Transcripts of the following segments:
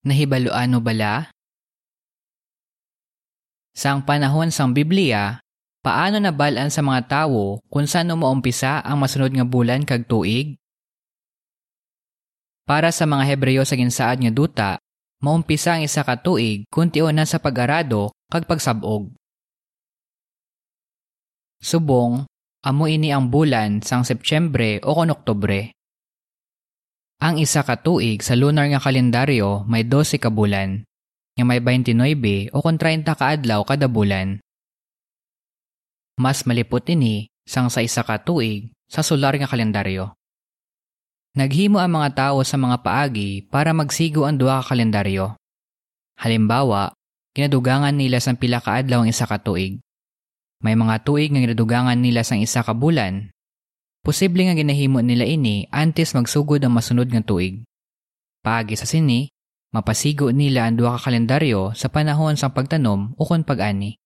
Nahibaluan bala? Sa panahon sang Biblia, paano nabalaan sa mga tawo kung saan umaumpisa ang masunod nga bulan kag tuig? Para sa mga Hebreyo sa ginsaad nga duta, maumpisa ang isa ka tuig kunti na sa pag-arado kag pagsabog. Subong, amo ini ang bulan sang Setyembre o kon Oktobre. Ang isa ka tuig sa lunar nga kalendaryo may 12 ka bulan, nga may 29 o kon 30 ka adlaw kada bulan. Mas malipot ini sang sa isa ka tuig sa solar nga kalendaryo. Naghimo ang mga tao sa mga paagi para magsigo ang duha ka kalendaryo. Halimbawa, ginadugangan nila sang pila ka adlaw ang isa ka tuig. May mga tuig nga ginadugangan nila sang isa ka bulan. Posible nga ginahimo nila ini antes magsugod ang masunod nga tuig. Paagi sa sini, mapasigo nila ang duha ka kalendaryo sa panahon sang pagtanom o kon pag-ani.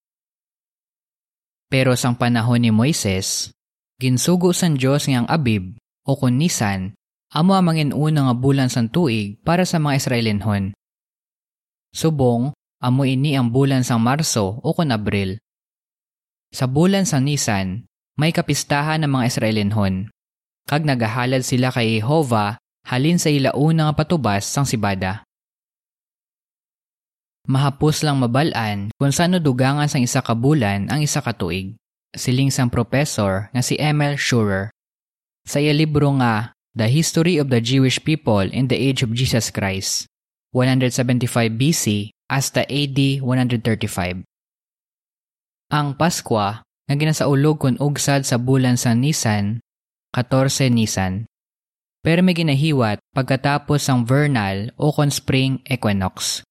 Pero sang panahon ni Moises, ginsugo sang Dios nga ang Abib o kun Nisan amo ang manginuna nga bulan sang tuig para sa mga Israelinhon. Subong, amo ini ang bulan sang Marso o kun Abril. Sa bulan sa Nisan, may kapistahan ng mga Israelinhon. Kag nagahalad sila kay Jehovah halin sa ilauna nga patubas sang sibada. Mahapos lang mabalaan kung saan dugangan sang isa ka bulan ang isa ka tuig. Siling sang professor nga si Emil Schurer. Sa iya libro nga The History of the Jewish People in the Age of Jesus Christ, 175 BC hasta AD 135. Ang Paskwa nga ginasaulog kun ugsad sa bulan sa Nisan, 14 Nisan. Pero may ginahiwat pagkatapos ang vernal o kon spring equinox.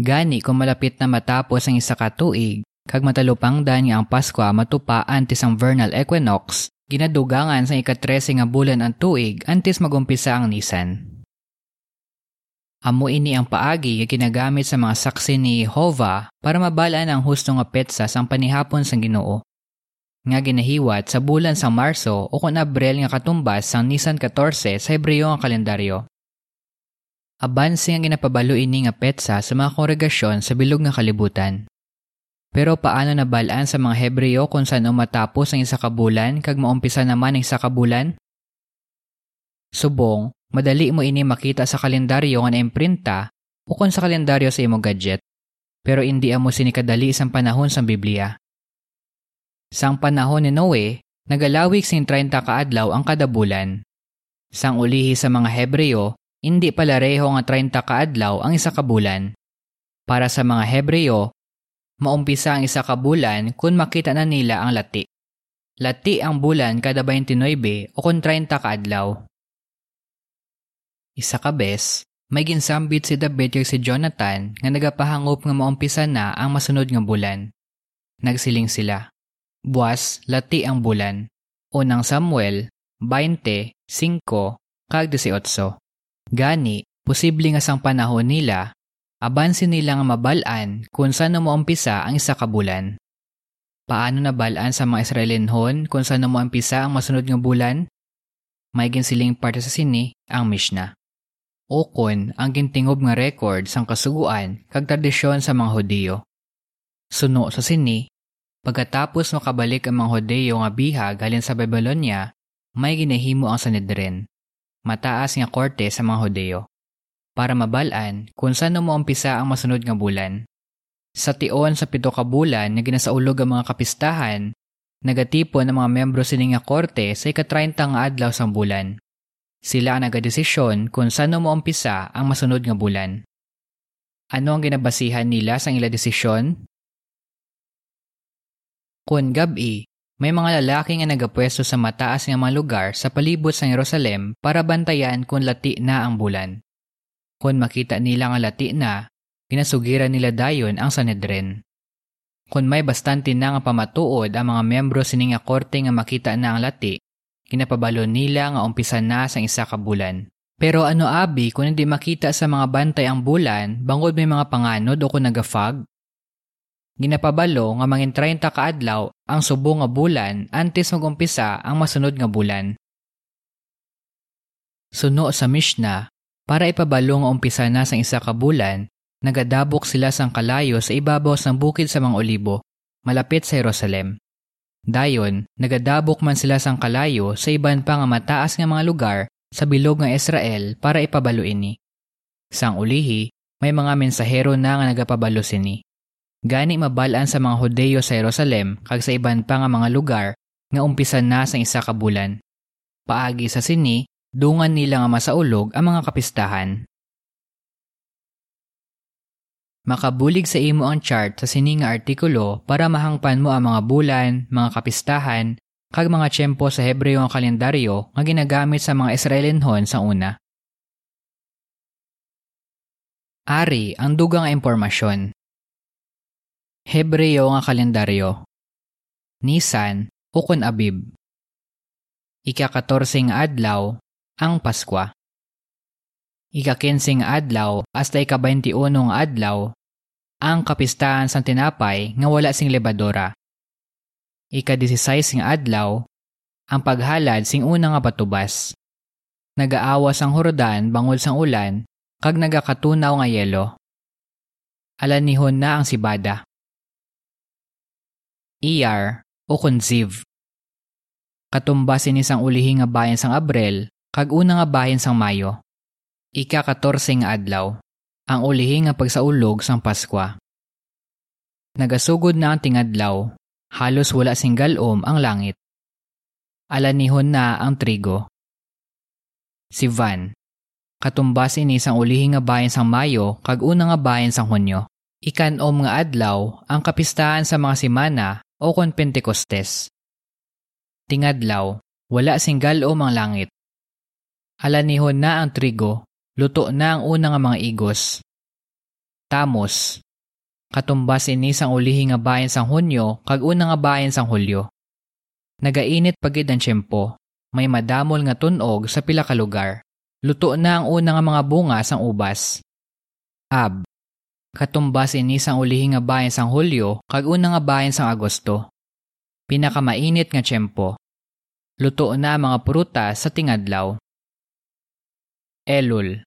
Gani kung malapit na matapos ang isa ka tuig, kag matalupangdan nga ang Pasko matupa antes ang vernal equinox, ginadugangan sa ika-13 nga bulan ang tuig antes magumpisa ang Nisan. Amo ini ang paagi ginagamit sa mga saksi ni Jehovah para mabalaan ang husto nga petsa sang panihapon sang Ginoo. Nga ginahiwat sa bulan sang Marso o kun Abril nga katumbas sang Nisan 14 sa Hebreo nga kalendaryo. Abansi nga ginapabalo ini nga petsa sa mga kongregasyon sa bilog nga kalibutan. Pero paano nabalaan sa mga Hebreo kung saan umatapos ang isa ka bulan kag maumpisa naman ang isa ka bulan? Subong, Madali mo ini makita sa kalendaryo nga naimprinta o kung sa kalendaryo sa imo gadget, pero hindi amo sinikadali isang panahon sa Biblia. Sang panahon ni Noe, nagalawig sing 30 kaadlaw ang kada bulan. Sang ulihi sa mga Hebreo, hindi pala reho nga 30 kaadlaw ang isa ka bulan. Para sa mga Hebreo, maumpisa ang isa ka bulan kung makita na nila ang lati. Lati ang bulan kada 29 o kung 30 kaadlaw. Isa ka bes, may ginsambit si David kag si Jonathan nga nagapahangop nga maumpisa na ang masunod nga bulan. Nagsiling sila. Buwas, lati ang bulan. Unang Samuel, 20, 5, kag 18. Gani, posible nga sang panahon nila, abansin nila nga mabalaan kung saan maumpisa ang isa ka bulan. Paano nabalaan sa mga Israelinhon kung saan maumpisa ang masunod nga bulan? May ginsiling parte sa sini ang Mishnah ukon ang gintingob nga record sang kasuguan kag tradisyon sa mga Hudiyo. Suno sa sini, pagkatapos makabalik ang mga Hudiyo nga bihag halin sa Babylonia, may ginahimo ang Sanedrin, mataas nga korte sa mga Hudiyo, para mabalaan kung saan mo umpisa ang masunod nga bulan. Sa tion sa pito ka bulan na ginasaulog ang mga kapistahan, nagatipon ang mga membro sini nga korte sa ika-30 nga adlaw sang bulan. Sila ang nagadesisyon kung saan mo umpisa ang masunod nga bulan. Ano ang ginabasihan nila sa ila desisyon? Kung gabi, may mga lalaki nga nagapwesto sa mataas nga mga lugar sa palibot sa Jerusalem para bantayan kung lati na ang bulan. Kung makita nila nga lati na, ginasugiran nila dayon ang Sanedrin. Kung may bastante na nga pamatuod ang mga membro sini nga korte nga makita na ang lati, Kinapabalo nila nga umpisa na sa isa ka bulan. Pero ano abi kung hindi makita sa mga bantay ang bulan, bangod may mga panganod o kung nagafag? Ginapabalo nga mangin 30 kaadlaw ang subo nga bulan antes magumpisa ang masunod nga bulan. Suno sa Mishnah, Para ipabalong ang umpisa na sa isa ka bulan, nagadabok sila sang kalayo sa ibabaw sang bukid sa mga olibo, malapit sa Jerusalem. Dayon, nagadabok man sila sang kalayo sa iban pa nga mataas nga mga lugar sa bilog ng Israel para ipabalo ini. Sang ulihi, may mga mensahero na nga nagapabalo sini. Gani mabalaan sa mga Hudeyo sa Jerusalem kag sa iban pa nga mga lugar nga umpisan na sa isa ka bulan. Paagi sa sini, dungan nila nga masaulog ang mga kapistahan. Makabulig sa imo ang chart sa sini nga artikulo para mahangpan mo ang mga bulan, mga kapistahan, kag mga tiyempo sa Hebreo ang kalendaryo nga ginagamit sa mga Israelinhon sa una. Ari ang dugang impormasyon. Hebreo nga kalendaryo. Nisan, ukon Abib. Ika-14 nga adlaw, ang Paskwa. Ika-15 nga adlaw hasta ika-21 nga adlaw, ang kapistahan sa tinapay nga wala sing lebadora. Ika-16 nga adlaw, ang paghalad sing una nga patubas. Nagaawas ang Hordan bangod sang ulan, kag nagakatunaw nga yelo. Alanihon na ang sibada. Iyar o Kunziv. Katumbas ini sang ulihi nga bayan sang Abril, kag una nga bayan sang Mayo. Ika-14 nga adlaw, ang ulihi nga pagsaulog sang Paskwa. Nagasugod na ang tingadlaw, halos wala sing galom ang langit. Alanihon na ang trigo. Si Van. Katumbas ini sang ulihi nga bayan sang Mayo, kag una nga bayan sang Hunyo. Ikanom nga adlaw ang kapistahan sa mga simana o kon Pentecostes. Tingadlaw, wala sing galom ang langit. Alanihon na ang trigo, luto na ang una nga mga igos. Tamos, katumbas ini sang ulihi nga bayan sang Hunyo kag una nga bayan sang Hulyo. Nagainit pagid ang tiyempo, may madamol nga tunog sa pila ka lugar. Luto na ang una nga mga bunga sang ubas. Ab, Katumbas ini sang ulihi nga bayan sang Hulyo kag una nga bayan sang Agosto. Pinakamainit nga tiyempo. Luto na mga pruta sa tingadlaw. Elul.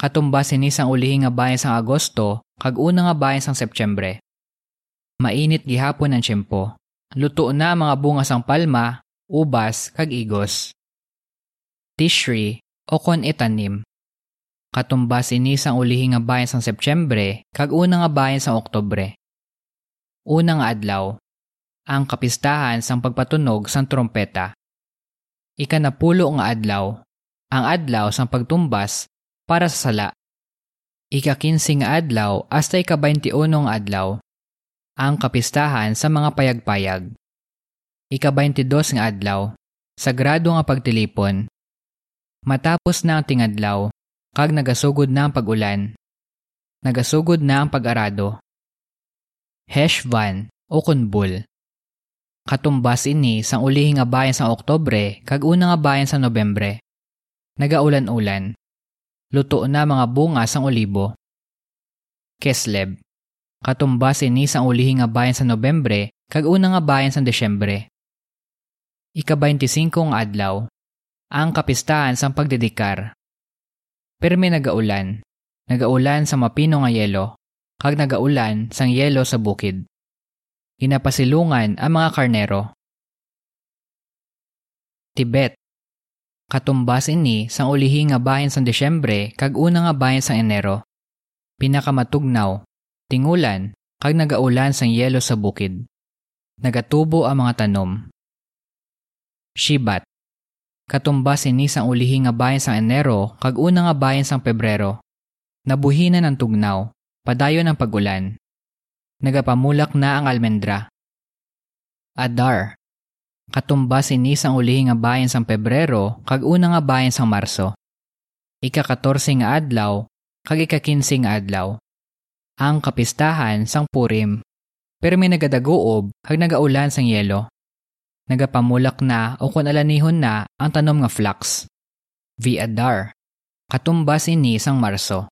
Katumbas ini sang ulihi nga bayan sang Agosto kag una nga bayan sang Septyembre. Mainit gihapon ang tiyempo. Luto na mga bunga sang palma, ubas kag igos. Tishri o kon itanim Katumbas ini sang ulihi nga bayan sang Septyembre kag una nga bayan sang Oktobre. Una nga adlaw, ang kapistahan sang pagpatunog sang trompeta. Ikanapulo nga adlaw, ang adlaw sang pagtumbas para sa sala. Ika-15 nga adlaw hasta ika-21 nga adlaw, ang kapistahan sa mga payagpayag. Ika-22 nga adlaw, sagrado nga pagtilipon. Matapos na ang tingadlaw, kag nagasugod na ang pag-ulan. Nagasugod na ang pag-arado. Heshvan o Kunbul. Katumbas ini sang ulihi nga bayan sa Oktobre kag una nga bayan sa Nobyembre. Nagaulan-ulan. Luto na mga bunga sang olibo. Kesleb. Katumbas ini sang ulihi nga bayan sa Nobyembre kag una nga bayan sa Desyembre. Ika-25 nga adlaw. Ang kapistahan sang pagdedikar. Perme nagaulan. Nagaulan sa mapino nga yelo, kag nagaulan sang yelo sa bukid. Ginapasilungan ang mga karnero. Tibet. Katumbas ini sang ulihi nga bayan sang Desyembre kag una nga bayan sang Enero. Pinakamatugnaw, tingulan, kag nagaulan sang yelo sa bukid. Nagatubo ang mga tanom. Shibat. Katumbas ini sang ulihi nga bayan sang Enero kag una nga bayan sang Pebrero. Nabuhinan ang tugnaw, padayon ang pagulan. Nagapamulak na ang almendra. Adar. Katumbas ini sang ulihi nga bayan sang Pebrero kag una nga bayan sang Marso. Ika-14 nga adlaw kag ika-15 nga adlaw. Ang kapistahan sang Purim. Pero may nagadagoob kag nagaulan sang yelo nagapamulak na o kung alanihon na ang tanom nga flax. V. Adar. Katumbas ini sang Marso.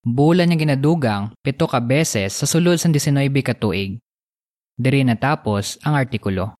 Bulan niya ginadugang pito ka beses sa sulod sa 19 katuig. Diri natapos ang artikulo.